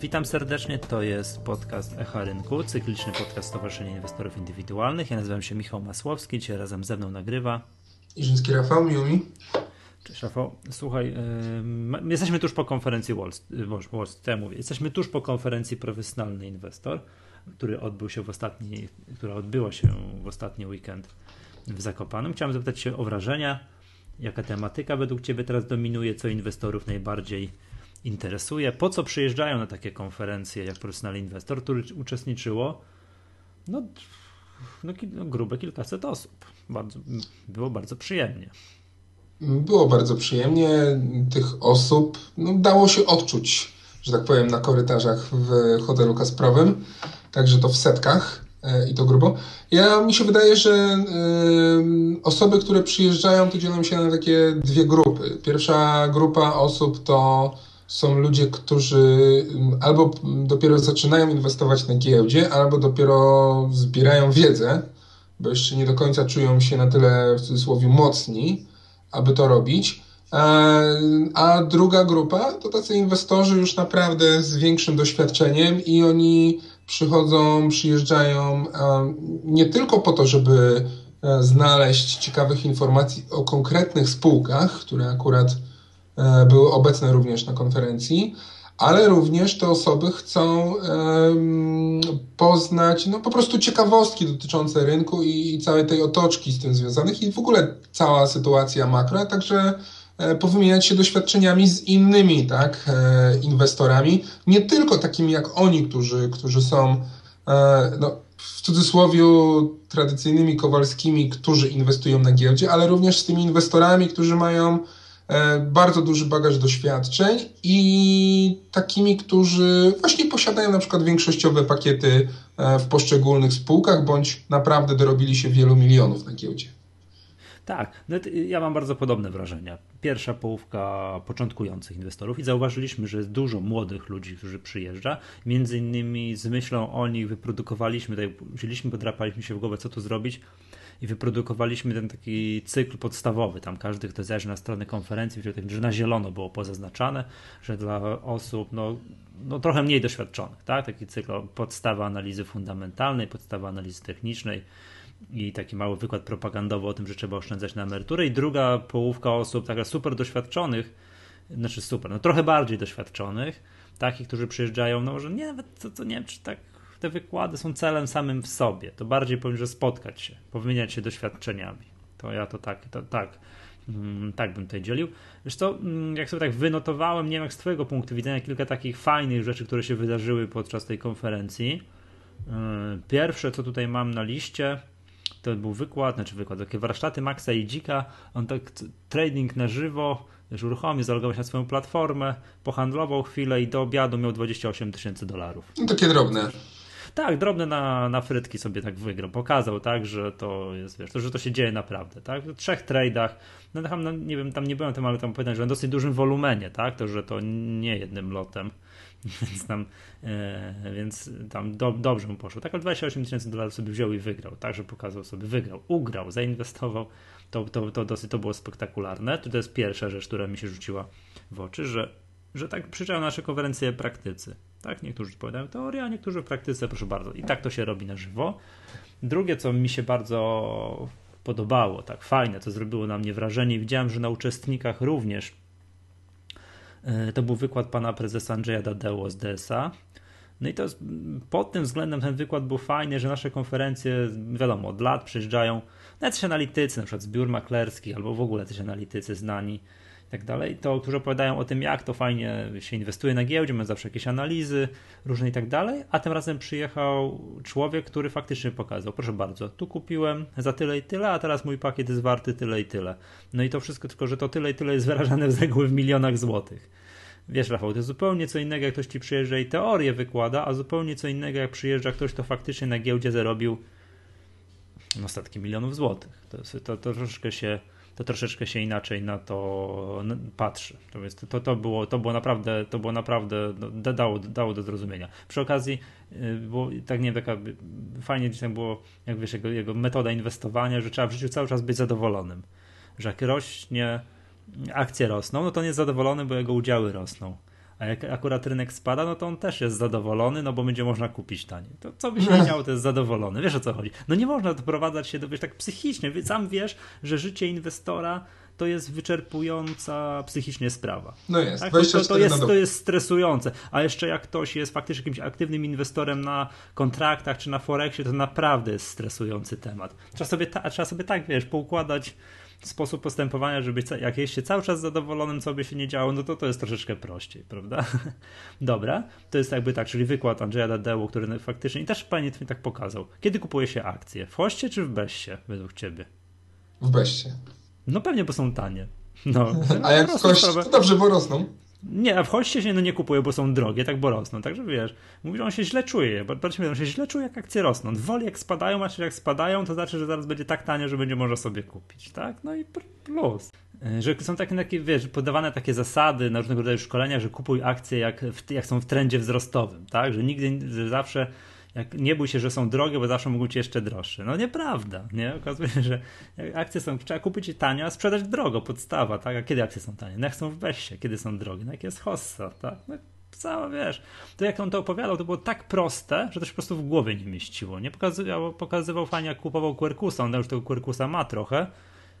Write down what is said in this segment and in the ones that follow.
Witam serdecznie, to jest podcast Echa Rynku, cykliczny podcast Stowarzyszenia Inwestorów Indywidualnych. Ja nazywam się Michał Masłowski, dzisiaj razem ze mną nagrywa. Iżyński Rafał, miło mi. Cześć Rafał, słuchaj, yy, jesteśmy tuż po konferencji Wall Street, ja mówię, jesteśmy tuż po konferencji Profesjonalny Inwestor, który odbył się w ostatni, która odbyła się w ostatni weekend w Zakopanem. Chciałem zapytać się o wrażenia, jaka tematyka według Ciebie teraz dominuje, co inwestorów najbardziej interesuje, po co przyjeżdżają na takie konferencje jak profesjonalny inwestor, który uczestniczyło no, no, no grube kilkaset osób. Bardzo, było bardzo przyjemnie. Było bardzo przyjemnie. Tych osób no, dało się odczuć, że tak powiem, na korytarzach w hotelu Kasprowym. Także to w setkach e, i to grubo. Ja mi się wydaje, że y, osoby, które przyjeżdżają, to dzielą się na takie dwie grupy. Pierwsza grupa osób to są ludzie, którzy mm, albo dopiero zaczynają inwestować na giełdzie, albo dopiero zbierają wiedzę, bo jeszcze nie do końca czują się na tyle w cudzysłowie mocni, aby to robić. A druga grupa to tacy inwestorzy już naprawdę z większym doświadczeniem i oni przychodzą, przyjeżdżają nie tylko po to, żeby e, znaleźć ciekawych informacji o konkretnych spółkach, które akurat E, były obecne również na konferencji, ale również te osoby chcą poznać no, po prostu ciekawostki dotyczące rynku i całej tej otoczki z tym związanych i w ogóle cała sytuacja makro, także e, powymieniać się doświadczeniami z innymi tak, e, inwestorami, nie tylko takimi jak oni, którzy, którzy są no, w cudzysłowie tradycyjnymi kowalskimi, którzy inwestują na giełdzie, ale również z tymi inwestorami, którzy mają E, bardzo duży bagaż doświadczeń i takimi, którzy właśnie posiadają na przykład większościowe pakiety e, w poszczególnych spółkach, bądź naprawdę dorobili się wielu milionów na giełdzie. Tak, ja mam bardzo podobne wrażenia. Pierwsza połówka początkujących inwestorów i zauważyliśmy, że jest dużo młodych ludzi, którzy przyjeżdża. Między innymi z myślą o nich wyprodukowaliśmy, tutaj wzięliśmy, podrapaliśmy się w głowę, co tu zrobić i wyprodukowaliśmy ten taki cykl podstawowy. Tam każdy, kto zajrzy na stronę konferencji, że na zielono było pozaznaczane, że dla osób no, no trochę mniej doświadczonych, tak? taki cykl podstawa analizy fundamentalnej, podstawa analizy technicznej i taki mały wykład propagandowy o tym, że trzeba oszczędzać na emeryturę i druga połówka osób taka super doświadczonych, znaczy super, no trochę bardziej doświadczonych, takich, którzy przyjeżdżają, no może nie nawet, to, to nie wiem, czy tak te wykłady są celem samym w sobie. To bardziej powiem, że spotkać się, powymieniać się doświadczeniami. To ja to tak, to tak, mm, tak bym tutaj dzielił. Co, mm, jak sobie tak wynotowałem, nie wiem jak z twojego punktu widzenia, kilka takich fajnych rzeczy, które się wydarzyły podczas tej konferencji. Yy, pierwsze, co tutaj mam na liście, to był wykład, znaczy wykład, takie warsztaty Maxa i Dzika, on tak trading na żywo, już uruchomił, zalogował się na swoją platformę, pohandlował chwilę i do obiadu miał 28 tysięcy dolarów. No takie drobne. Tak, drobny na, na frytki sobie tak wygrał. Pokazał, tak, że to jest, wiesz, to, że to się dzieje naprawdę, tak. W trzech trade'ach, no tam, no, nie wiem, tam nie byłem tym, ale tam powiedziałem, że w dosyć dużym wolumenie, tak, to, że to nie jednym lotem. Więc tam, e, więc tam do, dobrze mu poszło. Tak, ale 28 tysięcy dolarów sobie wziął i wygrał. Także pokazał sobie, wygrał, ugrał, zainwestował. To, to, to dosyć to było spektakularne. To jest pierwsza rzecz, która mi się rzuciła w oczy, że, że tak przyczają nasze konferencje praktycy. Tak, niektórzy powiadają teoria, a niektórzy w praktyce, proszę bardzo. I tak to się robi na żywo. Drugie, co mi się bardzo podobało, tak fajne, co zrobiło na mnie wrażenie, widziałem, że na uczestnikach również e, to był wykład pana prezesa Andrzeja Dadeo z DSA. No i to jest, pod tym względem ten wykład był fajny, że nasze konferencje, wiadomo, od lat przyjeżdżają jacyś analitycy, na przykład z biur maklerskich, albo w ogóle jacyś analitycy znani tak dalej, to którzy opowiadają o tym, jak to fajnie się inwestuje na giełdzie, mają zawsze jakieś analizy różne i tak dalej, a tym razem przyjechał człowiek, który faktycznie pokazał, proszę bardzo, tu kupiłem za tyle i tyle, a teraz mój pakiet jest warty tyle i tyle. No i to wszystko, tylko że to tyle i tyle jest wyrażane z reguły w milionach złotych. Wiesz, Rafał, to jest zupełnie co innego, jak ktoś ci przyjeżdża i teorię wykłada, a zupełnie co innego, jak przyjeżdża ktoś, kto faktycznie na giełdzie zarobił no, setki milionów złotych. To, to, to troszeczkę się to troszeczkę się inaczej na to patrzy. To, to, to, było, to było naprawdę, to było naprawdę no, dało, dało do zrozumienia. Przy okazji, y, było, tak nie wiem, taka fajnie dzisiaj było, jak wiesz, jego, jego metoda inwestowania, że trzeba w życiu cały czas być zadowolonym. Że jak rośnie, akcje rosną, no to nie jest zadowolony, bo jego udziały rosną. A jak akurat rynek spada, no to on też jest zadowolony, no bo będzie można kupić taniej. To co by się nie działo, to jest zadowolony. Wiesz o co chodzi? No nie można doprowadzać się do, wiesz, tak psychicznie. Sam wiesz, że życie inwestora to jest wyczerpująca psychicznie sprawa. No jest, tak? to, to, to, jest, to jest stresujące. A jeszcze jak ktoś jest faktycznie jakimś aktywnym inwestorem na kontraktach czy na Forexie, to naprawdę jest stresujący temat. Trzeba sobie, ta, trzeba sobie tak, wiesz, poukładać sposób postępowania, żeby jak jest się cały czas zadowolonym, co by się nie działo, no to to jest troszeczkę prościej, prawda? Dobra, to jest jakby tak, czyli wykład Andrzeja Dadeło, który faktycznie, i też pani mi tak pokazał. Kiedy kupuje się akcje? W hoście czy w beście, według ciebie? W beście. No pewnie, bo są tanie. No. A jak w to dobrze, bo rosną. Nie, a w hoście się no nie kupuje, bo są drogie, tak bo rosną. Także wiesz, mówi, że on się źle czuje. Patrzmy, on się źle czuje, jak akcje rosną. Woli jak spadają, a jak spadają, to znaczy, że zaraz będzie tak tanie, że będzie można sobie kupić, tak? No i plus. E, że są takie, takie, wiesz, podawane takie zasady na różnego rodzaju szkoleniach, że kupuj akcje jak, w, jak są w trendzie wzrostowym, tak? Że nigdy, że zawsze nie bój się, że są drogie, bo zawsze mogą ci jeszcze droższe. No nieprawda, nie? Okazuje się, że akcje są, trzeba kupić tanio, a sprzedać drogo, podstawa, tak? A kiedy akcje są tanie? No jak są w Beście, kiedy są drogie? No jak jest hossa, tak? No cała, wiesz, to jak on to opowiadał, to było tak proste, że to się po prostu w głowie nie mieściło, nie? Pokazywał, pokazywał fajnie, jak kupował Quercusa, on już tego Quercusa ma trochę,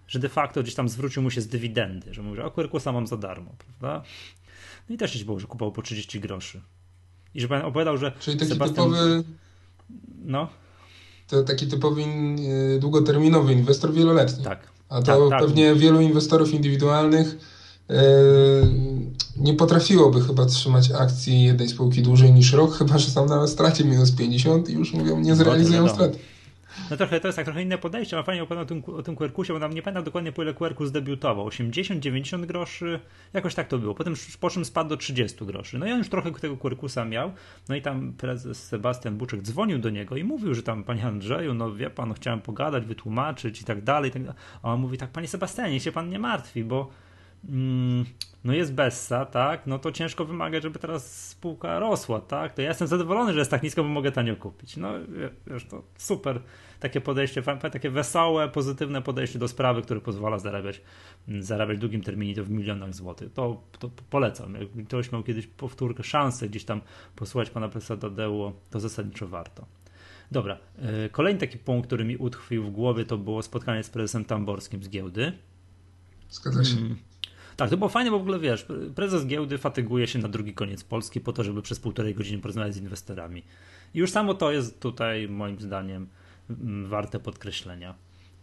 że de facto gdzieś tam zwrócił mu się z dywidendy, że mówi, że o Quercusa mam za darmo, prawda? No i też się było, że kupował po 30 groszy. I że pan opowiadał, że Czyli taki Sebastian... typowy no. To taki typowy e, długoterminowy inwestor wieloletni. Tak. A to tak, tak. pewnie tak. wielu inwestorów indywidualnych e, nie potrafiłoby chyba trzymać akcji jednej spółki dłużej niż rok, chyba że są na stracie minus 50 i już mówią, nie no, zrealizują straty. No trochę to jest tak, trochę inne podejście. Ma fajnie opowiadał o tym, o bo nam nie pamiętam dokładnie po ile Quercus debiutował. 80, 90 groszy, jakoś tak to było. Potem po czym spadł do 30 groszy. No i on już trochę tego Quercusa miał. No i tam prezes Sebastian Buczek dzwonił do niego i mówił, że tam panie Andrzeju, no wie pan, no chciałem pogadać, wytłumaczyć i tak dalej. Tak A on mówi tak, panie Sebastianie, się pan nie martwi, bo no jest Bessa, tak, no to ciężko wymagać, żeby teraz spółka rosła, tak, to ja jestem zadowolony, że jest tak nisko, bo mogę tanio kupić. No wiesz, to super takie podejście, takie wesołe, pozytywne podejście do sprawy, które pozwala zarabiać, mm, zarabiać w długim terminie to w milionach złotych. To, to polecam. Jak ktoś miał kiedyś powtórkę, szansę gdzieś tam posłuchać pana profesora Tadeuło, to zasadniczo warto. Dobra, e, kolejny taki punkt, który mi utkwił w głowie, to było spotkanie z prezesem Tamborskim z giełdy. Zgadza się. Mm. Tak, to było fajne, bo w ogóle wiesz, prezes giełdy fatyguje się na drugi koniec Polski po to, żeby przez półtorej godziny porozmawiać z inwestorami. I już samo to jest tutaj moim zdaniem warte podkreślenia.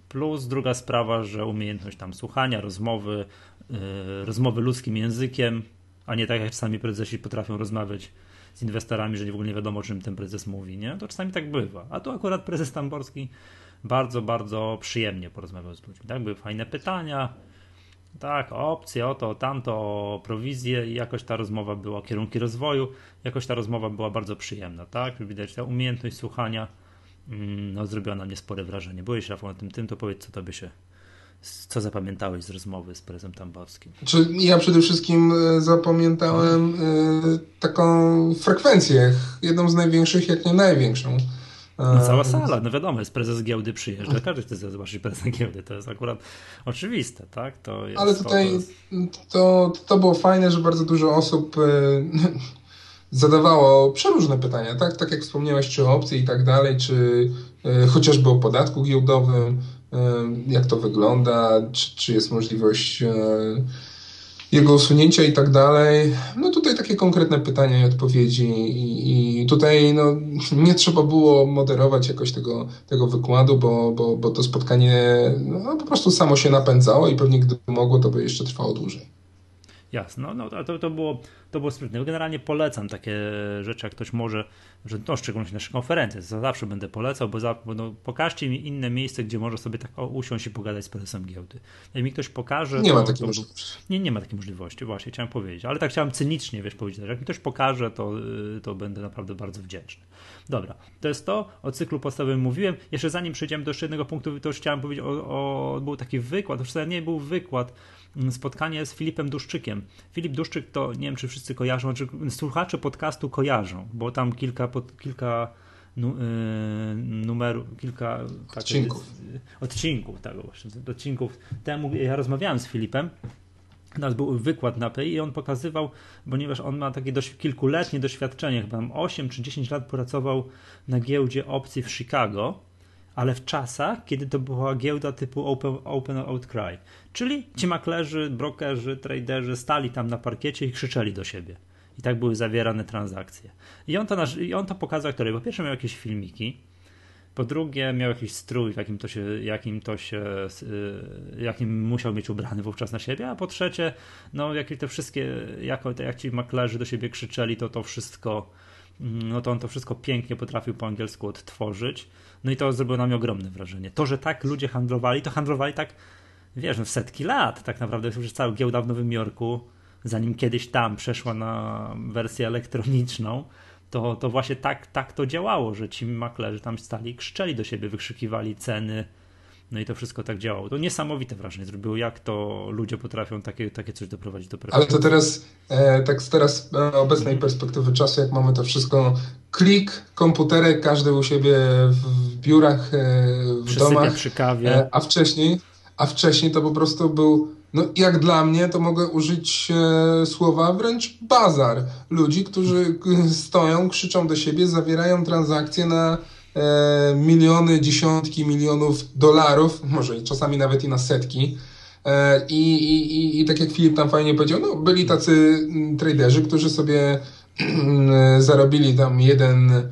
Plus druga sprawa, że umiejętność tam słuchania, rozmowy, yy, rozmowy ludzkim językiem, a nie tak jak czasami prezesi potrafią rozmawiać z inwestorami, że w ogóle nie wiadomo, o czym ten prezes mówi, nie? To czasami tak bywa. A tu akurat prezes Tamborski bardzo, bardzo przyjemnie porozmawiał z ludźmi. Tak, były fajne pytania, tak, opcje, o to, tamto, o prowizję i jakoś ta rozmowa była, kierunki rozwoju, jakoś ta rozmowa była bardzo przyjemna, tak? Widać ta umiejętność słuchania mm, no, zrobiła na mnie spore wrażenie. Byłeś, Rafał, na tym tym, to powiedz, co tobie się, co zapamiętałeś z rozmowy z prezem Tambowskim? Znaczy, ja przede wszystkim e, zapamiętałem y, taką frekwencję, jedną z największych, jak nie największą no cała sala, no wiadomo, jest prezes giełdy przyjeżdża, każdy chce zobaczyć prezesa giełdy, to jest akurat oczywiste, tak? To jest, Ale tutaj to, to, to, było fajne, że bardzo dużo osób e, zadawało przeróżne pytania, tak? Tak jak wspomniałeś, czy opcje i tak dalej, czy e, chociażby o podatku giełdowym, e, jak to wygląda, czy, czy jest możliwość jego usunięcia i tak dalej. No tutaj takie konkretne pytania i odpowiedzi i, tutaj no, nie trzeba było moderować jakoś tego, tego wykładu, bo, bo, bo to spotkanie no, po prostu samo się napędzało i pewnie gdyby mogło, to by jeszcze trwało dłużej. Jasne, no, no to, to, było, to było sprytne. Generalnie polecam takie rzeczy, jak ktoś może, że no, szczególnie nasze konferencje, to zawsze będę polecał, bo, za, bo no, pokażcie mi inne miejsce, gdzie może sobie tak usiąść i pogadać z prezesem giełdy. Jak mi ktoś pokaże... Nie to, ma takiej możliwości. Nie, nie ma takiej możliwości, właśnie, chciałem powiedzieć. Ale tak chciałem cynicznie, wiesz, powiedzieć, że jak mi ktoś pokaże, to, to będę naprawdę bardzo wdzięczny. Dobra, to jest to, o cyklu podstawowym mówiłem. Jeszcze zanim przejdziemy do jeszcze jednego punktu, to już chciałem powiedzieć o, o był taki wykład, to nie był wykład, spotkanie z Filipem Duszczykiem. Filip Duszczyk to, nie wiem czy wszyscy kojarzą, czy słuchacze podcastu kojarzą, bo tam kilka, pod, kilka nu, yy, numerów, kilka odcinków. Tak, odcinków, tak właśnie, odcinków temu ja rozmawiałem z Filipem nas był wykład na PI i on pokazywał, ponieważ on ma takie dość kilkuletnie doświadczenie, chyba 8 czy 10 lat pracował na giełdzie opcji w Chicago, ale w czasach, kiedy to była giełda typu Open, open Outcry. Czyli ci maklerzy, brokerzy, traderzy stali tam na parkiecie i krzyczeli do siebie. I tak były zawierane transakcje. I on to, i on to pokazał, który po pierwsze miał jakieś filmiki, po drugie, miał jakiś strój, jakim to się, jakim to się, y, jakim musiał mieć ubrany wówczas na siebie, a po trzecie, no, jakie te wszystkie, jako, jak ci maklerzy do siebie krzyczeli, to to wszystko, mm, no to on to wszystko pięknie potrafił po angielsku odtworzyć. No i to zrobiło na mnie ogromne wrażenie. To, że tak ludzie handlowali, to handlowali tak, wiesz, w setki lat, tak naprawdę już cały giełda w Nowym Jorku, zanim kiedyś tam przeszła na wersję elektroniczną, to, to właśnie tak, tak to działało, że ci maklerzy tam stali i krzyczeli do siebie, wykrzykiwali ceny, no i to wszystko tak działało. To niesamowite wrażenie zrobiło, jak to ludzie potrafią takie, takie coś doprowadzić do Ale to teraz, e, tak z teraz e, obecnej perspektywy czasu, jak mamy to wszystko, klik, komputerek, każdy u siebie w biurach, e, w Przysypia domach. przy kawie. E, a wcześniej, a wcześniej to po prostu był no jak dla mnie, to mogę użyć e, słowa wręcz bazar. Ludzi, którzy stoją, krzyczą do siebie, zawierają transakcje na e, miliony, dziesiątki milionów dolarów, może czasami nawet i na setki. E, i, i, I tak jak Filip tam fajnie powiedział, no byli tacy traderzy, którzy sobie mm, zarobili tam jeden, e,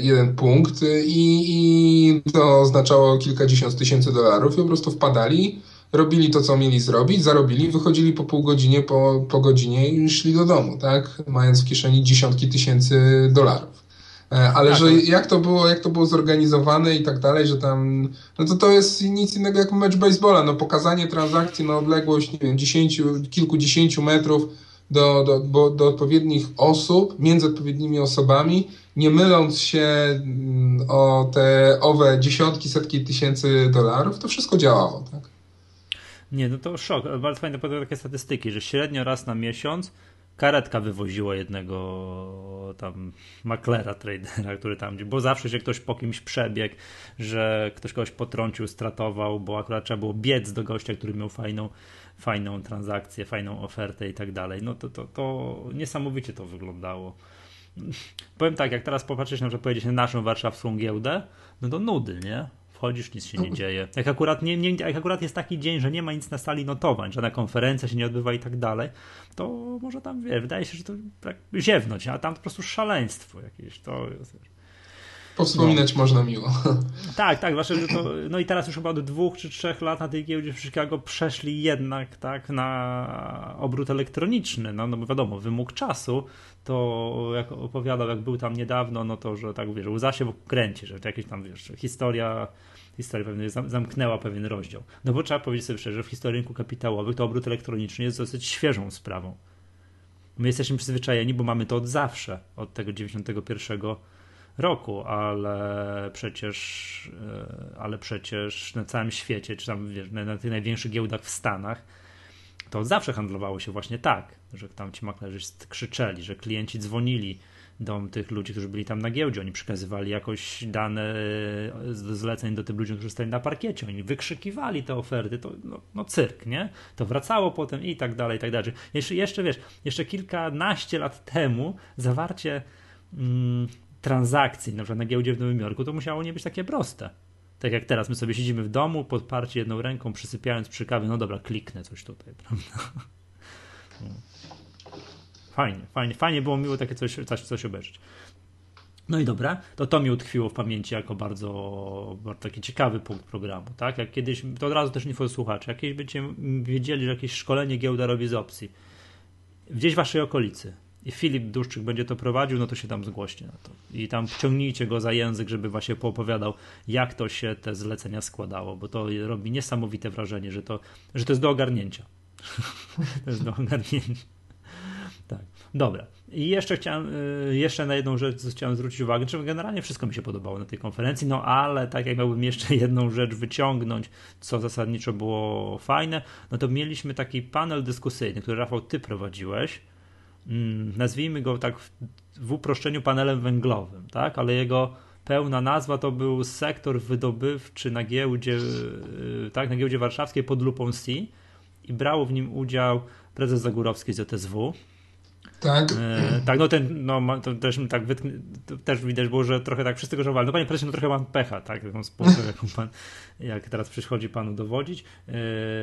jeden punkt i, i to oznaczało kilkadziesiąt tysięcy dolarów i po prostu wpadali robili to, co mieli zrobić, zarobili, wychodzili po pół godzinie, po, po godzinie i szli do domu, tak? Mając w kieszeni dziesiątki tysięcy dolarów. E, ale tak, że no. jak to było, jak to było zorganizowane i tak dalej, że tam, no to to jest nic innego jak mecz baseballa, no pokazanie transakcji na odległość, nie wiem, dziesięciu, kilkudziesięciu metrów do, do, do, odpowiednich osób, między odpowiednimi osobami, nie myląc się mm, o te owe dziesiątki, setki tysięcy dolarów, to wszystko działało, tak? Nie, no to szok. Bardzo fajne podał takie statystyki, że średnio raz na miesiąc karetka wywoziła jednego tam maklera, tradera, który tam, bo zawsze się ktoś po kimś przebiegł, że ktoś kogoś potrącił, stratował, bo akurat trzeba było biec do gościa, który miał fajną, fajną transakcję, fajną ofertę i tak dalej. No to, to, to niesamowicie to wyglądało. Powiem tak, jak teraz popatrzeć na przykład powiedzieć na naszą warszawską giełdę, no to nudy, nie? Wchodzisz, nic się nie dzieje. Jak akurat, nie, nie, jak akurat jest taki dzień, że nie ma nic na sali notowań, żadna konferencja się nie odbywa i tak dalej, to może tam, wie, wydaje się, że to tak ziewnąć, a tam po prostu szaleństwo jakieś. To jest, Powspominać no. można miło. Tak, tak, zwłaszcza, że to, no i teraz już chyba od dwóch czy trzech lat na tej giełdzie w Chicago przeszli jednak tak na obrót elektroniczny, no, no bo wiadomo, wymóg czasu, to jak opowiadał, jak był tam niedawno, no to, że tak wiesz, łza się w kręci, że to jakieś tam, wiesz, historia historia pewnie zamknęła pewien rozdział. No bo trzeba powiedzieć sobie szczerze, że w historii rynku kapitałowych to obrót elektroniczny jest dosyć świeżą sprawą. My jesteśmy przyzwyczajeni, bo mamy to od zawsze, od tego 91 roku, ale przecież, e, ale przecież na całym świecie, czy tam wiesz, na tych największych giełdach w Stanach, to zawsze handlowało się właśnie tak, że tam ci maklerzy krzyczeli, że klienci dzwonili do tych ludzi, którzy byli tam na giełdzie, oni przekazywali jakoś dane zleceń do tych ludzi, którzy stali na parkiecie, oni wykrzykiwali te oferty, to no, no cyrk, nie? To wracało potem i tak dalej, i tak dalej. Jeszcze, jeszcze wiesz, jeszcze kilkanaście lat temu zawarcie mm, transakcji, na przykład na giełdzie w Nowym Jorku, to musiało nie być takie proste. Tak jak teraz, my sobie siedzimy w domu, podparci jedną ręką, przysypiając przy kawie, no dobra, kliknę coś tutaj, prawda? No. Fajnie, fajnie, fajnie było miło takie coś, coś, coś obejrzeć. No i dobra, to to mi utkwiło w pamięci jako bardzo, bardzo taki ciekawy punkt programu, tak? Jak kiedyś, to od razu też nie słuchacze, jak kiedyś będziecie wiedzieli, że jakieś szkolenie giełda robi z opcji, gdzieś w waszej okolicy, i Filip Duszczyk będzie to prowadził, no to się tam zgłoście na to. I tam ciągnijcie go za język, żeby właśnie poopowiadał, jak to się te zlecenia składało, bo to robi niesamowite wrażenie, że to, że to jest do ogarnięcia. to jest do ogarnięcia. Tak. Dobra. I jeszcze chciałem, y, jeszcze na jedną rzecz chciałem zwrócić uwagę, że generalnie wszystko mi się podobało na tej konferencji, no ale tak jak miałbym jeszcze jedną rzecz wyciągnąć, co zasadniczo było fajne, no to mieliśmy taki panel dyskusyjny, który Rafał ty prowadziłeś, nazwijmy go tak w uproszczeniu panelem węglowym, tak? ale jego pełna nazwa to był sektor wydobywczy na giełdzie, y, tak, na giełdzie warszawskiej pod lupą C i brał w nim udział prezes Zagórowski z JSW. Tak. E, tak, no ten, no to też tak wytknę, też widać było, że trochę tak wszyscy go żałowali. No panie prezesie, no trochę pan pecha, tak, taką spółkę, jaką pan, jak teraz przychodzi panu dowodzić. E,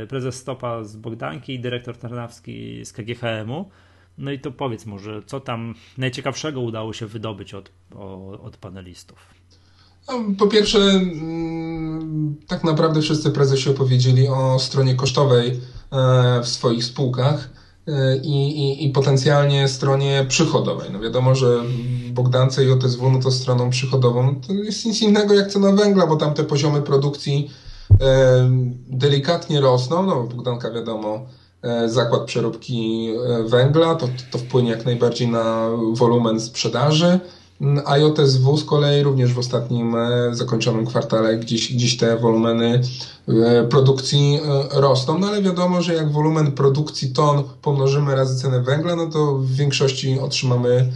prezes Stopa z Bogdanki i dyrektor Tarnawski z KGHM-u. No i to powiedz może, co tam najciekawszego udało się wydobyć od, od panelistów? No, po pierwsze, mm, tak naprawdę wszyscy prezesi opowiedzieli o stronie kosztowej e, w swoich spółkach e, i, i, i potencjalnie stronie przychodowej. No wiadomo, że Bogdance i OTSW no to stroną przychodową to jest nic innego jak cena węgla, bo tam te poziomy produkcji e, delikatnie rosną. No Bogdanka wiadomo, zakład przeróbki węgla, to, to wpłynie jak najbardziej na wolumen sprzedaży. IOTSW z kolei również w ostatnim e, zakończonym kwartale gdzieś, gdzieś te wolumeny e, produkcji e, rosną, no ale wiadomo, że jak wolumen produkcji ton pomnożymy razy cenę węgla, no to w większości otrzymamy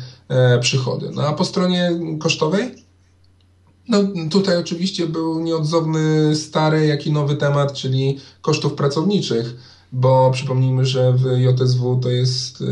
przychody. No a po stronie kosztowej? No tutaj oczywiście był nieodzowny stary, jak i nowy temat, czyli kosztów pracowniczych, bo przypomnijmy, że w JSW to jest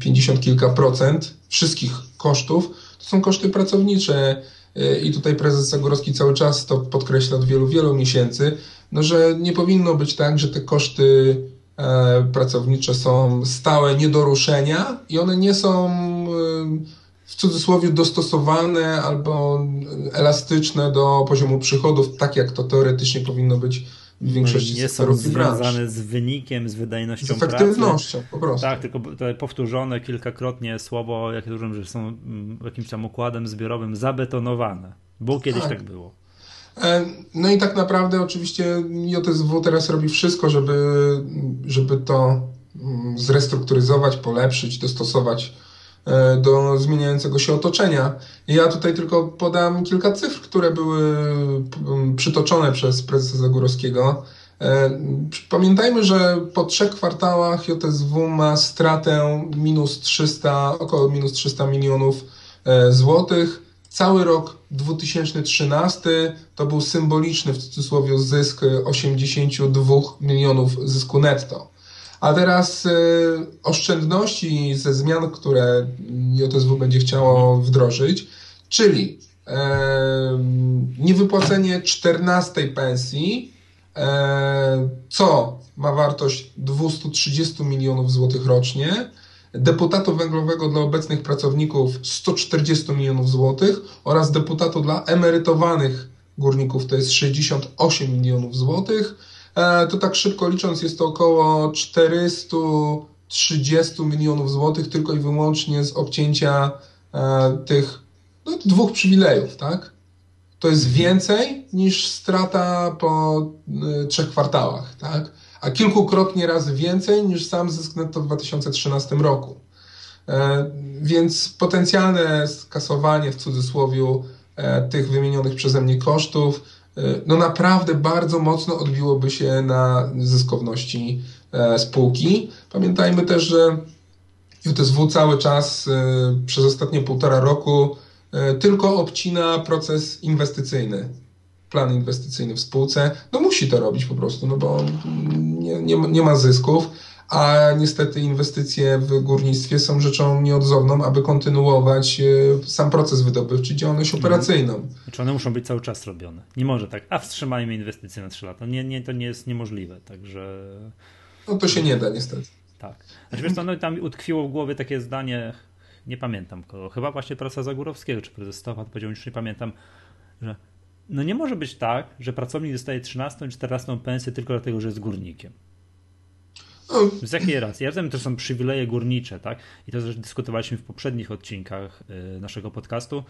50 kilka procent wszystkich kosztów, to są koszty pracownicze y, i tutaj prezes Zagorowski cały czas to podkreśla od wielu, wielu miesięcy, no, że nie powinno być tak, że te koszty e, pracownicze są stałe, nie do ruszenia i one nie są y, w cudzysłowie dostosowane albo elastyczne do poziomu przychodów, tak jak to teoretycznie powinno być większości nie są związane z wynikiem, z wydajnością z efektywnością, pracy. po prostu. Tak, tylko powtórzone kilkakrotnie słowo, jak dużym, że są mm, jakimś tam układem zbiorowym zabetonowane. Bo kiedyś tak, tak było. E, no i tak naprawdę oczywiście JSW teraz robi wszystko, żeby, żeby to mm, zrestrukturyzować, polepszyć, dostosować do zmieniającego się otoczenia. Ja tutaj tylko podam kilka cyfr, które były przytoczone przez prezesa Zagórowskiego. E, pamiętajmy, że po trzech kwartałach JSW ma stratę minus 300, około minus 300 milionów e, złotych. Cały rok 2013 to był symboliczny w cudzysłowie zysk 82 milionów zysku netto. A teraz y, oszczędności ze zmian, które JSW będzie chciało wdrożyć, czyli niewypłacenie 14 pensji, co ma wartość 230 milionów złotych rocznie, deputatu węglowego dla obecnych pracowników 140 milionów złotych oraz deputatu dla emerytowanych górników to jest 68 milionów złotych to tak szybko licząc jest to około 430 milionów złotych tylko i wyłącznie z obcięcia e, tych no, dwóch przywilejów, tak? To jest więcej niż strata po e, trzech kwartałach, tak? A kilkukrotnie razy więcej niż sam zysk netto w 2013 roku. Więc potencjalne skasowanie w cudzysłowie tych wymienionych przeze mnie kosztów no naprawdę bardzo mocno odbiłoby się na zyskowności e, spółki. Pamiętajmy też, że JSW cały czas e, przez ostatnie półtora roku e, tylko obcina proces inwestycyjny, plan inwestycyjny w spółce. No musi to robić po prostu, no bo nie, nie, nie ma zysków a niestety inwestycje w górnictwie są rzeczą nieodzowną, aby kontynuować e, sam proces wydobywczy, działalność mhm. operacyjną. Znaczy one muszą być cały czas robione. Nie może tak, a wstrzymajmy inwestycje na 3 lata. Nie, nie, to nie jest niemożliwe, także... No to się nie da niestety. Tak. Znaczy wiesz co, no tam utkwiło w głowie takie zdanie, nie pamiętam kogo, chyba właśnie prasa Zagórowskiego, czy prezes Stofat powiedział, już nie pamiętam, że no nie może być tak, że pracownik dostaje 13 14 pensję tylko dlatego, że jest górnikiem. Z jakiej racji? Ja wiem, to są przywileje górnicze, tak? I to też dyskutowaliśmy w poprzednich odcinkach y, naszego podcastu,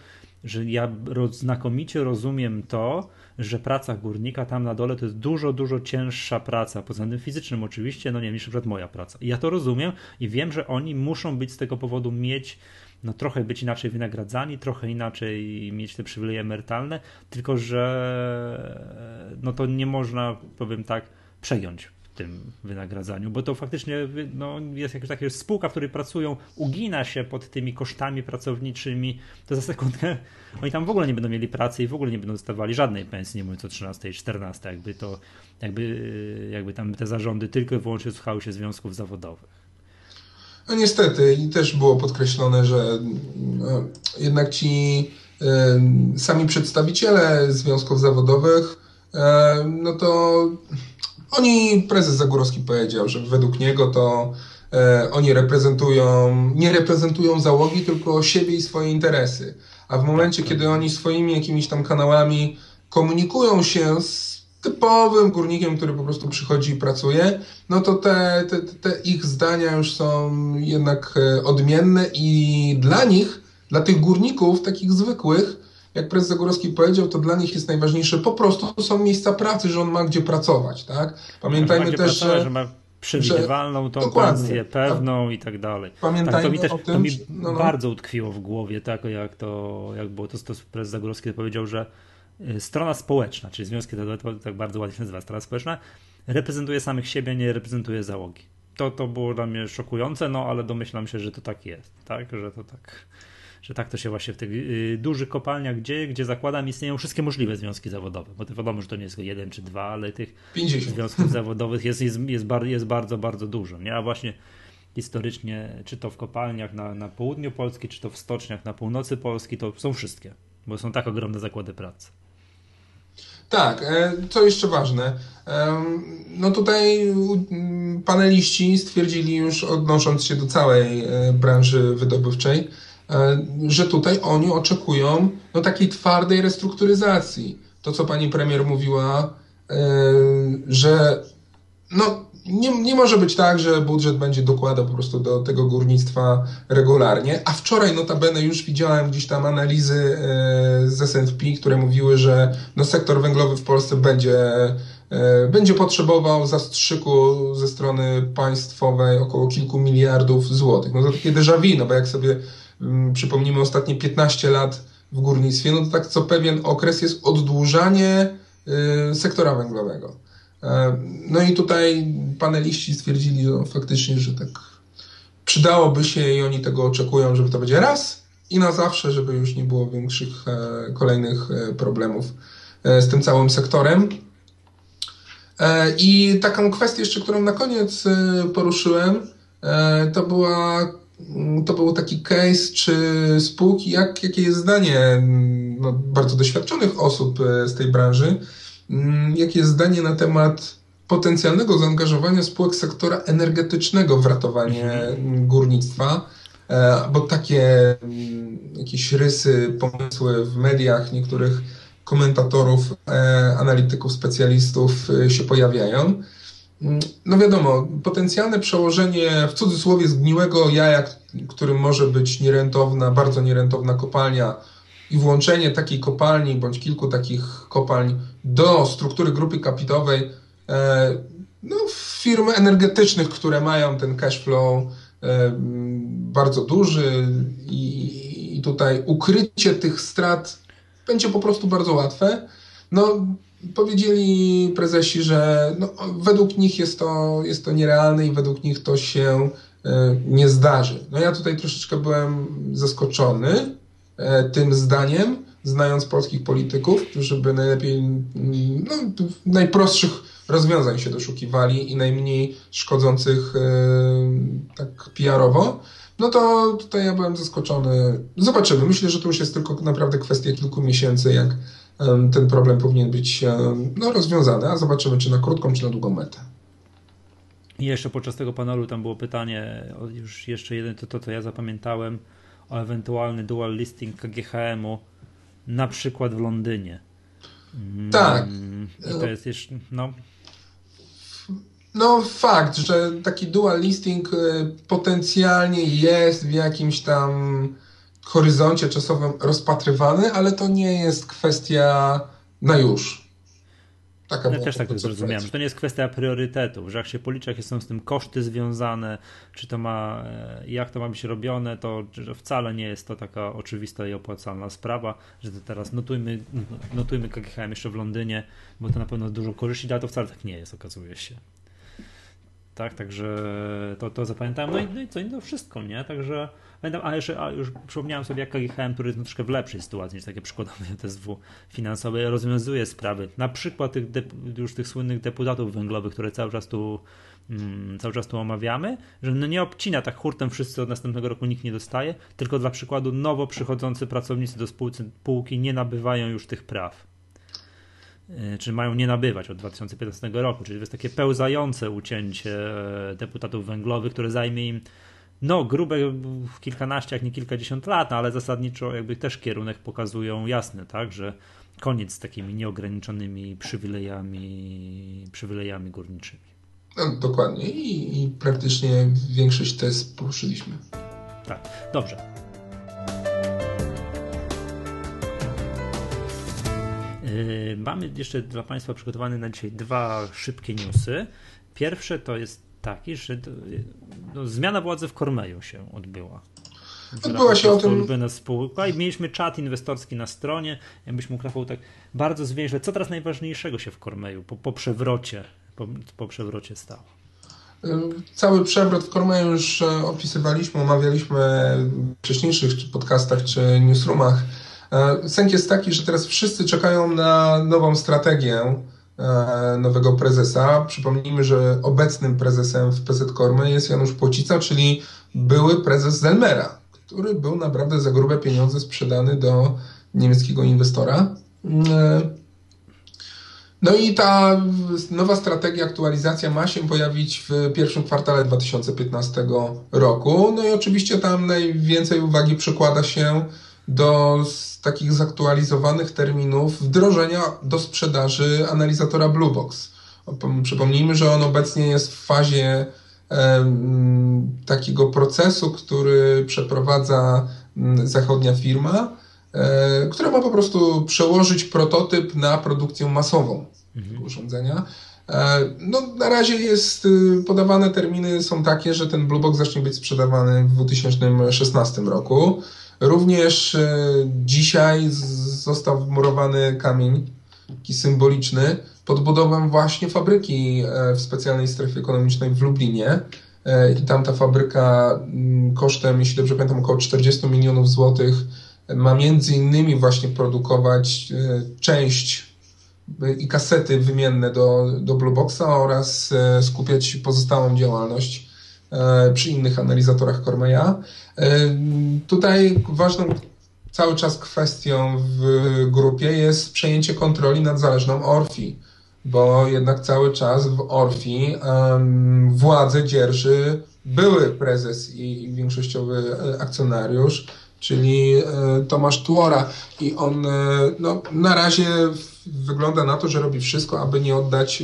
że ja znakomicie rozumiem to, że praca górnika tam na dole to jest dużo, dużo cięższa praca, pod względem fizycznym oczywiście, no nie niż na moja praca. I ja to rozumiem i wiem, że oni muszą być z tego powodu mieć no trochę być inaczej wynagradzani, trochę inaczej mieć te przywileje emerytalne, tylko że no to nie można, powiem tak, przejąć tym wynagradzaniu, bo to faktycznie no, jest jakaś taka spółka, w której pracują, ugina się pod tymi kosztami pracowniczymi, to za sekundkę oni tam w ogóle nie będą mieli pracy i w ogóle nie będą dostawali żadnej pensji, nie mówiąc o 13 i 14, jakby to, jakby, jakby tam te zarządy tylko i wyłącznie słuchały się związków zawodowych. No niestety i też było podkreślone, że no, jednak ci y, sami przedstawiciele związków zawodowych, y, no to oni, prezes Zagórowski powiedział, że według niego to y, oni reprezentują, nie reprezentują załogi, tylko siebie i swoje interesy. A w momencie, kiedy oni swoimi jakimiś tam kanałami komunikują się z typowym górnikiem, który po prostu przychodzi i pracuje, no to te, te, te ich zdania już są jednak e, odmienne i dla nich, dla tych górników, takich zwykłych, jak prezes Zagórowski powiedział, to dla nich jest najważniejsze po prostu są miejsca pracy, że on ma gdzie pracować, tak? Pamiętajmy że też, pracować, że, że ma przewidywalną tą pensję, pewną i tak dalej. Pamiętajmy tak, to mi, też, tym, to mi no, no. bardzo utkwiło w głowie, tak jak to jak było to, to prezes Zagórowski powiedział, że Y, strona społeczna, czyli związki zawodowe, tak bardzo ładnie się nazywa, strona społeczna, reprezentuje samych siebie, nie reprezentuje załogi. To, to było dla mnie szokujące, no ale domyślam się, że to tak jest, tak, że to tak, że tak to się właśnie w tych y, dużych kopalniach dzieje, gdzie zakładam istnieją wszystkie możliwe związki zawodowe, bo to wiadomo, że to nie jest tylko jeden czy dwa, ale tych 50. związków zawodowych jest, jest, jest, bar, jest bardzo, bardzo dużo, nie? A właśnie historycznie, czy to w kopalniach na, na południu Polski, czy to w stoczniach na północy Polski, to są wszystkie, bo są tak ogromne zakłady pracy. Tak, e, co jeszcze ważne, no tutaj paneliści stwierdzili już, odnosząc się do całej e, branży wydobywczej, że tutaj oni oczekują no, takiej twardej restrukturyzacji. To, co pani premier mówiła, że no, nie, nie może być tak, że budżet będzie dokładał po prostu do tego górnictwa regularnie. A wczoraj notabene już widziałem gdzieś tam analizy e, z S&P, które mówiły, że no sektor węglowy w Polsce będzie, e, będzie potrzebował zastrzyku ze strony państwowej około kilku miliardów złotych. No to takie déjà vu, no bo jak sobie mm, przypomnimy ostatnie 15 lat w górnictwie, no to tak co pewien okres jest oddłużanie e, sektora węglowego. E, no i tutaj paneliści stwierdzili, że faktycznie, że tak przydałoby się i oni tego oczekują, żeby to będzie raz i na zawsze, żeby już nie było większych e, kolejnych e, problemów z tym całym sektorem. I taką kwestię jeszcze, którą na koniec poruszyłem, to była to był taki case, czy spółki, jak, jakie jest zdanie no, bardzo doświadczonych osób z tej branży, Mm, jakie jest zdanie na temat potencjalnego zaangażowania spółek sektora energetycznego w ratowanie mhm. górnictwa, e, bo takie mm, jakieś rysy, pomysły w mediach niektórych komentatorów, e, analityków, specjalistów e, się pojawiają. Mm, no wiadomo, potencjalne przełożenie w cudzysłowie zgniłego jaja, którym może być nierentowna, bardzo nierentowna kopalnia, i włączenie takiej kopalni bądź kilku takich kopalń do struktury grupy kapitałowej e, no, firm energetycznych, które mają ten cash flow e, bardzo duży i, i tutaj ukrycie tych strat będzie po prostu bardzo łatwe. No, powiedzieli prezesi, że no, według nich jest to, jest to nierealne i według nich to się e, nie zdarzy. No ja tutaj troszeczkę byłem zaskoczony, E, tym zdaniem, znając polskich polityków, którzy by najlepiej, no, najprostszych rozwiązań się doszukiwali i najmniej szkodzących e, tak PR-owo, no to tutaj ja byłem zaskoczony. Zobaczymy. Myślę, że to już jest tylko naprawdę kwestia kilku miesięcy, jak ten problem powinien być no, rozwiązany, a zobaczymy, czy na krótką, czy na długą metę. I jeszcze podczas tego panelu tam było pytanie, już jeszcze jeden, to, to, to ja zapamiętałem, o ewentualny dual listing KGHM-u, na przykład w Londynie. Tak. Mm, I to jest jeszcze, no. No, fakt, że taki dual listing y, potencjalnie jest w jakimś tam horyzoncie czasowym rozpatrywany, ale to nie jest kwestia na już. Taka ja też tak to zrozumiałem, że to nie jest kwestia priorytetów, że jak się policzy, jakie są z tym koszty związane, czy to ma, e, jak to ma być robione, to wcale nie jest to taka oczywista i opłacalna sprawa, że to teraz notujmy, notujmy KGHM jeszcze w Londynie, bo to na pewno dużo korzyści da, to wcale tak nie jest, okazuje się. Tak, także to, to zapamiętałem. No i, no i co, i to wszystko, nie? Także pamiętam, a jeszcze a już przypomniałem sobie, jak KGHM, który jest troszkę w lepszej sytuacji niż takie przykładowe TSW finansowe, rozwiązuje sprawy. Na przykład tych już tych słynnych deputatów węglowych, które cały czas tu mm, cały czas tu omawiamy, że no nie obcina tak hurtem wszyscy od następnego roku nikt nie dostaje, tylko dla przykładu nowo przychodzący pracownicy do spółki nie nabywają już tych praw. E, czy mają nie nabywać od 2015 roku, czyli to jest takie pełzające ucięcie e, deputatów węglowych, które zajmie im no grube kilkanaście, jak nie kilkadziesiąt lat, ale zasadniczo jakby też kierunek pokazują jasny, tak, że koniec z takimi nieograniczonymi przywilejami, przywilejami górniczymi. No, dokładnie I, i praktycznie większość test poruszyliśmy. Tak, dobrze. Mamy jeszcze dla Państwa przygotowane na dzisiaj dwa szybkie newsy. Pierwsze to jest taki, że no, zmiana władzy w Kormeju się odbyła. Odbyła się o tym. Spółka i mieliśmy czat inwestorski na stronie. Jakbyś mógł Rafał tak bardzo zwięźle, co teraz najważniejszego się w Kormeju po, po przewrocie, po, po przewrocie stało? Cały przewrot w Kormeju już e, opisywaliśmy, omawialiśmy w wcześniejszych podcastach czy newsroomach. E, sęk jest taki, że teraz wszyscy czekają na nową strategię e, nowego prezesa. Przypomnijmy, że obecnym prezesem w PZ Kormy jest Janusz Płocica, czyli były prezes Zelmera, który był naprawdę za grube pieniądze sprzedany do niemieckiego inwestora. E, no i ta nowa strategia, aktualizacja ma się pojawić w pierwszym kwartale 2015 roku. No i oczywiście tam najwięcej uwagi przykłada się do takich zaktualizowanych terminów wdrożenia do sprzedaży analizatora Bluebox. Przypomnijmy, że on obecnie jest w fazie takiego procesu, który przeprowadza zachodnia firma, e, która ma po prostu przełożyć prototyp na produkcję masową mhm. urządzenia. E, no, na razie jest y, podawane terminy są takie, że ten Bluebox zacznie być sprzedawany w 2016 roku. Również e, dzisiaj został wmurowany kamień, taki symboliczny, pod budową właśnie fabryki e, w specjalnej strefie ekonomicznej w Lublinie. E, I tam ta fabryka mm, kosztem, jeśli dobrze pamiętam, około 40 milionów złotych ma między innymi właśnie produkować część i kasety wymienne do, do Blueboxa oraz skupiać pozostałą działalność przy innych analizatorach Cormeya. Tutaj ważną cały czas kwestią w grupie jest przejęcie kontroli nad zależną Orfi, bo jednak cały czas w Orfi władzę dzierży były prezes i, większościowy e, akcjonariusz, czyli e, Tomasz Tuora i on e, no, na razie wygląda na to, że robi wszystko, aby nie oddać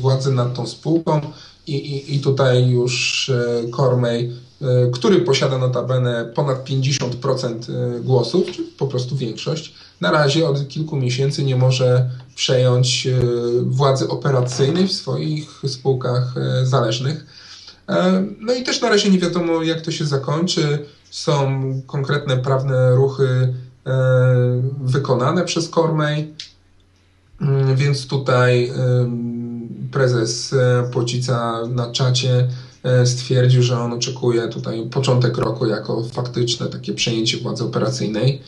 władzy nad tą spółką i, i, i tutaj już Kormej E, który posiada notabene ponad 50% e, głosów, czy po prostu większość, na razie od kilku miesięcy nie może przejąć e, władzy operacyjnej w swoich spółkach zależnych. No i też na razie nie wiadomo, jak to się zakończy. Są konkretne prawne ruchy wykonane przez Kormej, mm, więc tutaj prezes Płocica na czacie E, stwierdził, że on oczekuje tutaj początek roku jako faktyczne takie przejęcie władzy operacyjnej.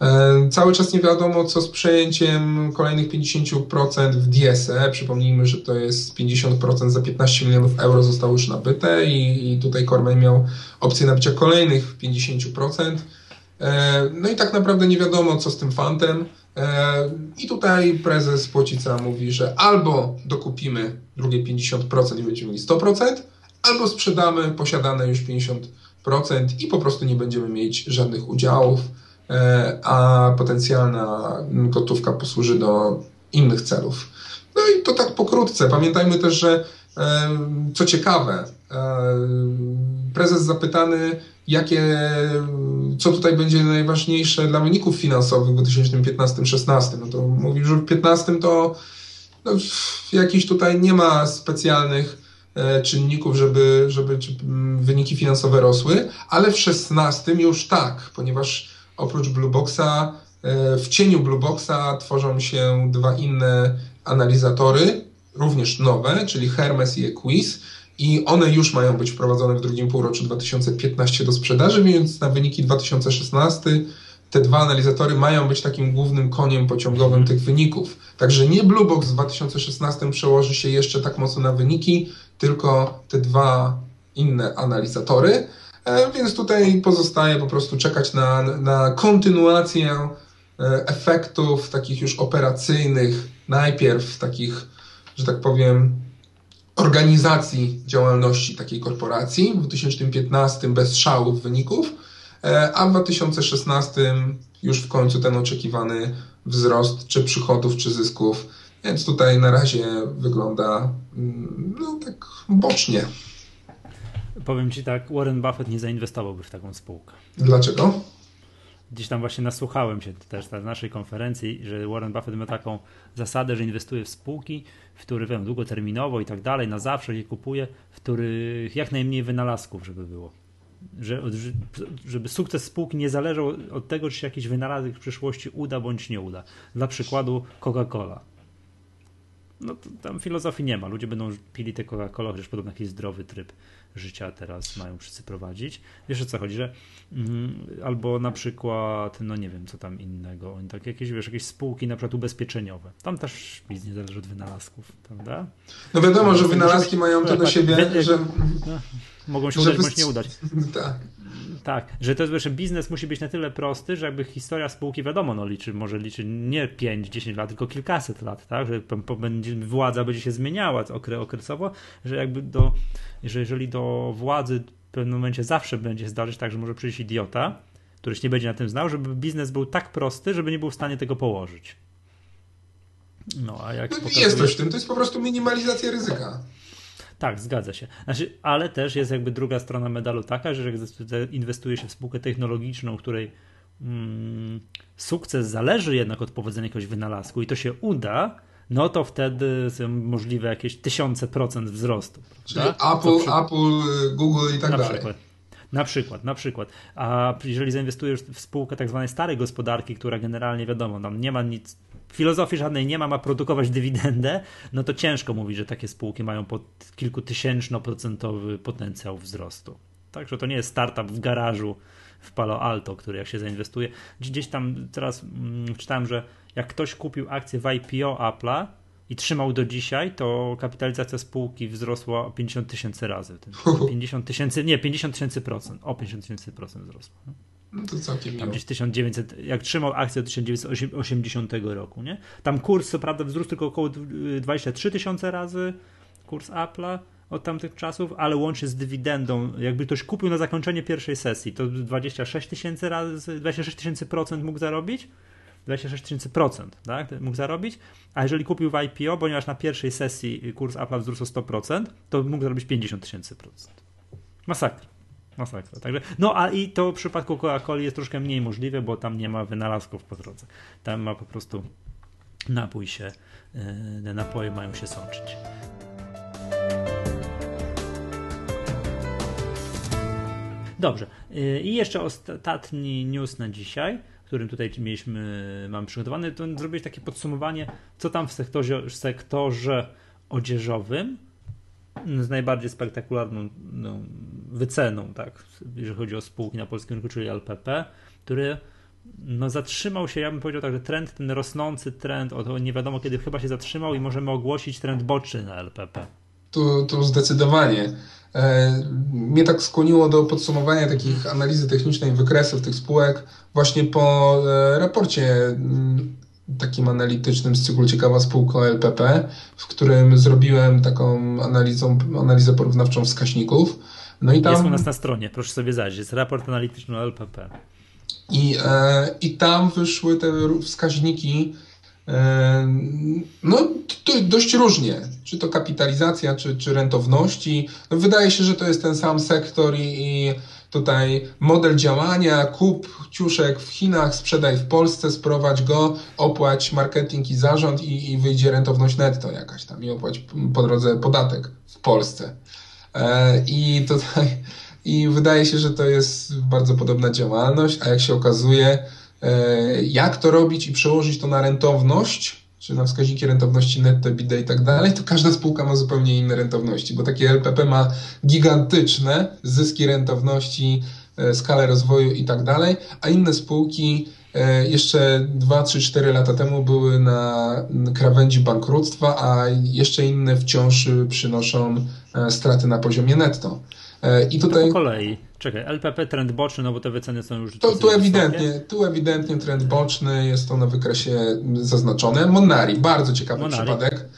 E, cały czas nie wiadomo, co z przejęciem kolejnych 50% w DSE. Przypomnijmy, że to jest 50% za 15 milionów euro zostało już nabyte i, i tutaj Cormay miał opcję nabycia kolejnych 50%. E, no i tak naprawdę nie wiadomo, co z tym fantem. I tutaj prezes Płocica mówi, że albo dokupimy drugie 50% i będziemy mieli 100%, albo sprzedamy posiadane już 50% i po prostu nie będziemy mieć żadnych udziałów, e, a potencjalna gotówka posłuży do innych celów. No i to tak pokrótce. Pamiętajmy też, że e, co ciekawe, e, prezes zapytany, jakie, co tutaj będzie najważniejsze dla wyników finansowych w 2015-16, no to mówił, że w 2015 to no, jakiś tutaj nie ma specjalnych E, czynników, żeby, żeby wyniki finansowe rosły, ale w 16 już tak, ponieważ oprócz Blueboxa e, w cieniu Blueboxa tworzą się dwa inne analizatory, również nowe, czyli Hermes i Equis. I one już mają być wprowadzone w drugim półroczu 2015 do sprzedaży, więc na wyniki 2016 te dwa analizatory mają być takim głównym koniem pociągowym tych wyników. Także nie Bluebox w 2016 przełoży się jeszcze tak mocno na wyniki, tylko te dwa inne analizatory. E, więc tutaj pozostaje po prostu czekać na, na kontynuację e, efektów takich już operacyjnych, najpierw takich, że tak powiem, organizacji działalności takiej korporacji w 2015 bez szałów wyników, e, a w 2016 już w końcu ten oczekiwany wzrost czy przychodów, czy zysków. Więc tutaj na razie wygląda mm, no, tak bocznie. Powiem Ci tak, Warren Buffett nie zainwestowałby w taką spółkę. Dlaczego? Gdzieś tam właśnie nasłuchałem się też na naszej konferencji, że Warren Buffett ma taką zasadę, że inwestuje w spółki, w których długoterminowo i tak dalej, na zawsze je kupuje, w których jak najmniej wynalazków, żeby było. Że, żeby sukces spółki nie zależał od tego, czy się jakiś wynalazek w przyszłości uda bądź nie uda. Dla przykładu Coca-Cola. No tam filozofii nie ma. Ludzie będą pili te Coca-Cola, chociaż podobno jakiś zdrowy tryb życia teraz mają wszyscy prowadzić. Wiesz o co chodzi, że mm, albo na przykład, no nie wiem, co tam innego, oni tak jakieś, wiesz, jakieś spółki na przykład ubezpieczeniowe. Tam też nic nie zależy od wynalazków, prawda? No wiadomo, że wynalazki mają to do siebie, że... No, mogą się udać, bądź nie udać. Tak. Tak, że to jest, że biznes musi być na tyle prosty, że jakby historia spółki, wiadomo, no liczy, może liczy nie 5-10 lat, tylko kilkaset lat, tak, że będzie, władza będzie się zmieniała okresowo, że jakby do, że jeżeli do władzy w pewnym momencie zawsze będzie zdarzyć tak, że może przyjść idiota, który się nie będzie na tym znał, żeby biznes był tak prosty, żeby nie był w stanie tego położyć. No, a jak no, pokazuje... Jest coś w tym, to jest po prostu minimalizacja ryzyka. Tak, zgadza się. Znaczy, ale też jest jakby druga strona medalu taka, że jak inwestuje się w spółkę technologiczną, której mm, sukces zależy jednak od powodzenia jakiegoś wynalazku i to się uda, no to wtedy są możliwe jakieś tysiące procent wzrostu. Czyli Apple, przy... Apple, Google i tak na dalej. Przykład. Na przykład, na przykład. A jeżeli zainwestujesz w spółkę tak zwanej starej gospodarki, która generalnie wiadomo, tam nie ma nic filozofii żadnej nie ma, ma produkować dywidendę, no to ciężko mówić, że takie spółki mają pod kilkutysięcznoprocentowy potencjał wzrostu. Także to nie jest startup w garażu w Palo Alto, który jak się zainwestuje. Gdzieś tam teraz mm, czytałem, że jak ktoś kupił akcję w IPO Apple'a i trzymał do dzisiaj, to kapitalizacja spółki wzrosła o 50 tysięcy razy. 50 tysięcy, nie, 50 tysięcy procent, o 50 tysięcy procent wzrosła. No to całkiem Tam gdzieś 1900, jak trzymał akcję od 1980 roku, nie? Tam kurs, co prawda, wzrósł tylko około 23 tysiące razy, kurs Apple'a od tamtych czasów, ale łącznie z dywidendą, jakby ktoś kupił na zakończenie pierwszej sesji, to 26 tysięcy razy, 26 tysięcy procent mógł zarobić, 26 tysięcy procent, tak, mógł zarobić, a jeżeli kupił w IPO, ponieważ na pierwszej sesji kurs Apple wzrósł o 100%, to mógł zarobić 50 tysięcy procent. Masakra. Masakra. Także, no a i to w przypadku Coca-Coli jest troszkę mniej możliwe, bo tam nie ma wynalazków po drodze. Tam ma po prostu napój się, te napoje mają się sączyć. Dobrze. E, I jeszcze ostatni news na dzisiaj, którym tutaj mieliśmy, mam przygotowany, to zrobić takie podsumowanie, co tam w sektorze, sektorze odzieżowym z najbardziej spektakularną no, wyceną, tak, jeżeli chodzi o spółki na polskim rynku, czyli LPP, który no, zatrzymał się, ja bym powiedział tak, że trend, ten rosnący trend, o, nie wiadomo kiedy chyba się zatrzymał i możemy ogłosić trend boczny na LPP. Tu, tu zdecydowanie. E, mnie tak skłoniło do podsumowania takich analizy technicznej wykresów tych spółek właśnie po e, raporcie mm, takim analitycznym z cyklu Ciekawa Spółka LPP, w którym zrobiłem taką analizą, analizę porównawczą wskaźników. No i tam... Jest u nas na stronie, proszę sobie zajrzeć, jest raport analityczny LPP. I, e, I tam wyszły te wskaźniki no, dość różnie. Czy to kapitalizacja, czy, czy rentowności. No, wydaje się, że to jest ten sam sektor i, i tutaj model działania, kup ciuszek w Chinach, sprzedaj w Polsce, sprowadź go, opłać marketing i zarząd i, i wyjdzie rentowność netto jakaś tam i opłać po drodze podatek w Polsce. E, I tutaj i wydaje się, że to jest bardzo podobna działalność, a jak się okazuje, jak to robić i przełożyć to na rentowność, czy na wskaźniki rentowności netto, EBITDA i tak dalej, to każda spółka ma zupełnie inne rentowności, bo takie LPP ma gigantyczne zyski rentowności, e, skalę rozwoju i tak dalej, a inne spółki e, jeszcze 2, 3, 4 lata temu były na krawędzi bankructwa, a jeszcze inne wciąż przynoszą e, straty na poziomie netto. I tutaj... To po kolei. Czekaj, LPP trend boczny, no bo te wyceny są już... To, tu, ewidentnie, tu ewidentnie trend boczny, jest to na wykresie zaznaczone. Monari, bardzo ciekawy Monari. przypadek.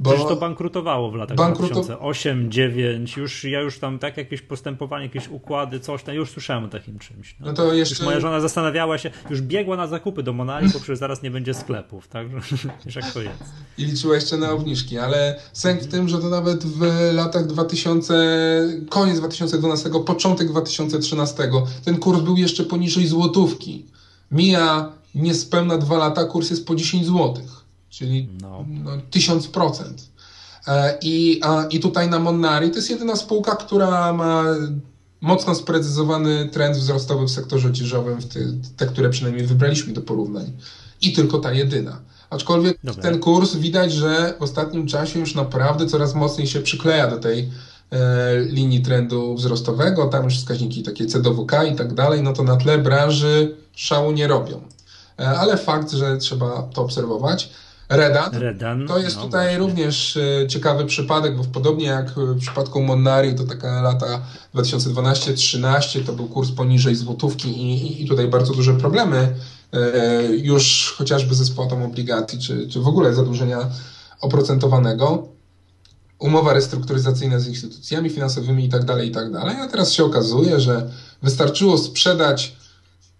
Bo Przecież to bankrutowało w latach bankruto... 2008, 2009, już ja już tam tak jakieś postępowanie, jakieś układy, coś tam, już słyszałem o takim czymś. No. no to jeszcze... Już moja żona zastanawiała się, już biegła na zakupy do Monari, bo przecież zaraz nie będzie sklepów, tak? Wiesz jak to jest. I liczyła jeszcze na obniżki, ale sęk w tym, że to nawet w latach 2000, koniec 2012, początek 2013, ten kurs był jeszcze poniżej złotówki. Mija niespełna dwa lata, kurs jest po 10 złotych czyli no. No, 1000%. E, I, I tutaj na Monari to jest jedyna spółka, która ma mocno sprecyzowany trend wzrostowy w sektorze odzieżowym, w te, te, które przynajmniej wybraliśmy do porównań. I tylko ta jedyna. Aczkolwiek Dobra. ten kurs widać, że w ostatnim czasie już naprawdę coraz mocniej się przykleja do tej e, linii trendu wzrostowego. Tam już wskaźniki takie CDWK i tak dalej, no to na tle branży szału nie robią. E, ale fakt, że trzeba to obserwować. Redan. Redan. To jest no tutaj właśnie. również e, ciekawy przypadek, bo podobnie jak w przypadku Monari, to taka lata 2012-13 to był kurs poniżej złotówki i, i tutaj bardzo duże problemy e, już chociażby ze spłatą obligacji, czy, czy w ogóle zadłużenia oprocentowanego. Umowa restrukturyzacyjna z instytucjami finansowymi i tak dalej, i tak dalej. A teraz się okazuje, że wystarczyło sprzedać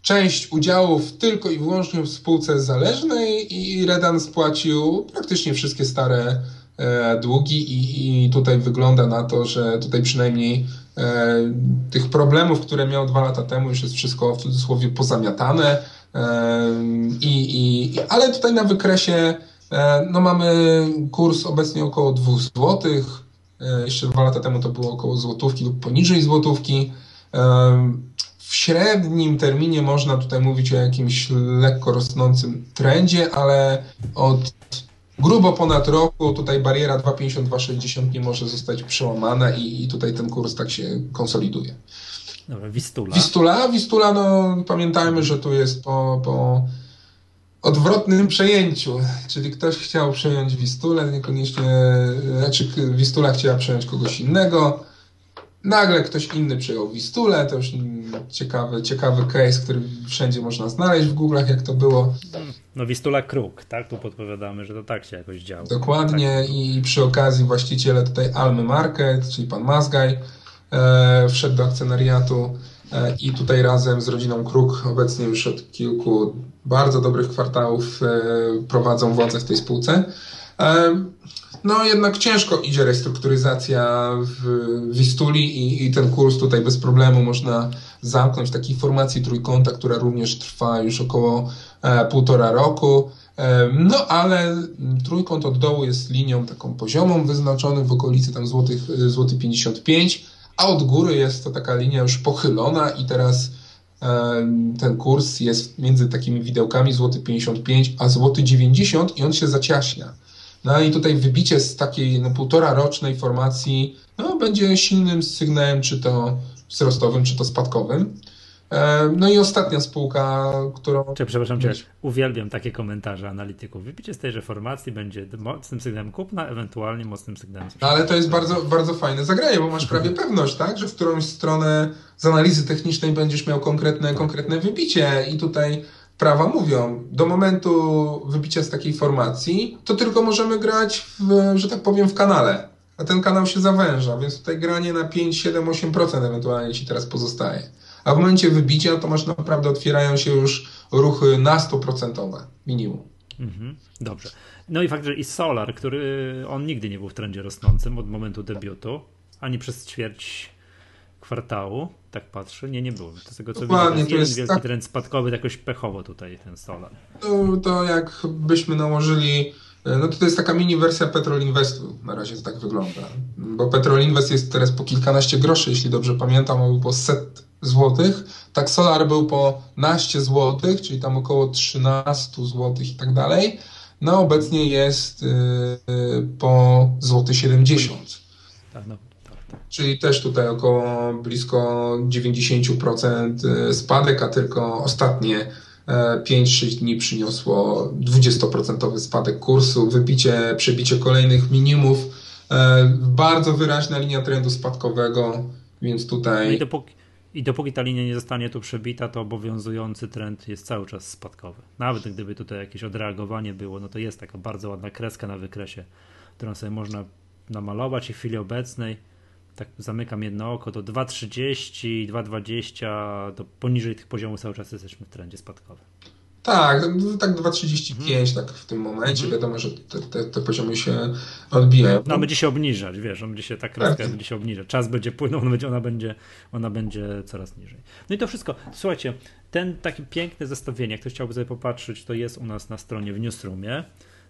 część udziałów tylko i wyłącznie w spółce zależnej i Redan spłacił praktycznie wszystkie stare e, długi i, i tutaj wygląda na to, że tutaj przynajmniej e, tych problemów, które miał dwa lata temu, już jest wszystko w cudzysłowie pozamiatane. E, i, i, ale tutaj na wykresie e, no mamy kurs obecnie około 2 zł. E, jeszcze dwa lata temu to było około złotówki lub poniżej złotówki. W średnim terminie można tutaj mówić o jakimś lekko rosnącym trendzie, ale od grubo ponad roku tutaj bariera 2,52,60 nie może zostać przełamana i, i tutaj ten kurs tak się konsoliduje. Dobra, Wistula. Wistula, Wistula, no pamiętajmy, że tu jest po, po odwrotnym przejęciu, czyli ktoś chciał przejąć Wistulę, niekoniecznie, znaczy Wistula chciała przejąć kogoś innego, Nagle ktoś inny przejął Wistulę, to już ciekawy, ciekawy case, który wszędzie można znaleźć w Google'ach, jak to było. No Wistula Kruk, tak? Tu podpowiadamy, że to tak się jakoś działo. Dokładnie tak. i przy okazji właściciele tutaj Almy Market, czyli pan Mazgaj, e, wszedł do akcjonariatu e, i tutaj razem z rodziną Kruk obecnie już od kilku bardzo dobrych kwartałów e, prowadzą władzę w tej spółce. E, no jednak ciężko idzie restrukturyzacja w Wistuli i, i, ten kurs tutaj bez problemu można zamknąć takiej formacji trójkąta, która również trwa już około e, półtora roku. E, no ale trójkąt od dołu jest linią taką poziomą wyznaczoną w okolicy tam złotych, złoty 55, a od góry jest to taka linia już pochylona i teraz e, ten kurs jest między takimi widełkami złoty 55 a złoty 90 i on się zaciaśnia. No i tutaj wybicie z takiej no, półtora rocznej formacji no, będzie silnym sygnałem, czy to wzrostowym, czy to spadkowym. E, no i ostatnia spółka, którą. Czy, przepraszam cię, uwielbiam takie komentarze analityków. Wybicie z tejże formacji będzie mocnym sygnałem kupna, ewentualnie mocnym sygnałem. No, ale to jest bardzo, bardzo fajne zagranie, bo masz prawie pewność, tak, że w którąś stronę z analizy technicznej będziesz miał konkretne, konkretne wybicie i tutaj prawa mówią, do momentu wybicia z takiej formacji, to tylko możemy grać, w, że tak powiem, w kanale. A ten kanał się zawęża, więc tutaj granie na 5, 7, 8% ewentualnie ci teraz pozostaje. A w momencie wybicia to masz naprawdę otwierają się już ruchy na 100% minimum. Mhm, dobrze. No i fakt, że i Solar, który on nigdy nie był w trendzie rosnącym od momentu debiutu, ani przez ćwierć kwartału, tak patrzę, nie, nie było. To z tego co Dokładnie, widzę, to jest, wielki tak... trend spadkowy, jakoś pechowo tutaj ten solar. To, to jakbyśmy nałożyli, no to, to jest taka mini wersja Petrol Investu, na razie to tak wygląda. Bo Petrol Invest jest teraz po kilkanaście groszy, jeśli dobrze pamiętam, on był po set złotych, tak Solar był po naście złotych, czyli tam około 13 złotych i tak dalej. no obecnie jest po złoty 70. Tak, no. Czyli też tutaj około blisko 90% spadek, a tylko ostatnie 5-6 dni przyniosło 20% spadek kursu, wybicie, przebicie kolejnych minimów, bardzo wyraźna linia trendu spadkowego, więc tutaj... No i dopóki, i dopóki ta linia nie zostanie tu przebita, to obowiązujący trend jest cały czas spadkowy. Nawet gdyby tutaj jakieś odreagowanie było, no to jest taka bardzo ładna kreska na wykresie, którą sobie można namalować i w chwili obecnej tak zamykam jedno oko, to 2,30, 2,20, to poniżej tych poziomów cały czas jesteśmy w trendzie spadkowym. Tak, tak 2,35 mhm. tak w tym momencie. Mhm. Wiadomo, że te, te, te, poziomy się odbijają. No, będzie się obniżać, wiesz, on będzie się, ta kreska tak. będzie się obniżać. Czas będzie płynął, ona będzie, ona, będzie, ona będzie coraz niżej. No i to wszystko. Słuchajcie, ten taki piękne zestawienie, jak ktoś chciałby sobie popatrzeć, to jest u nas na stronie w Newsroomie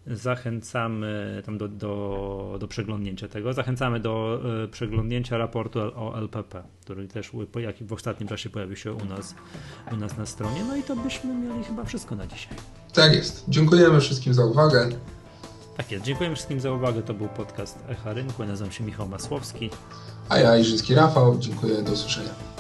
zachęcamy tam do, do, do przeglądnięcia tego. Zachęcamy do y, przeglądnięcia raportu o LPP, który też w ostatnim czasie pojawił się u nas, u nas na stronie. No i to byśmy mieli chyba wszystko na dzisiaj. Tak jest. Dziękujemy wszystkim za uwagę. Tak jest. Dziękujemy wszystkim za uwagę. To był podcast Echa Rynku. nazywam się Michał Masłowski. A ja, Iżyński Rafał. Dziękuję. Do usłyszenia.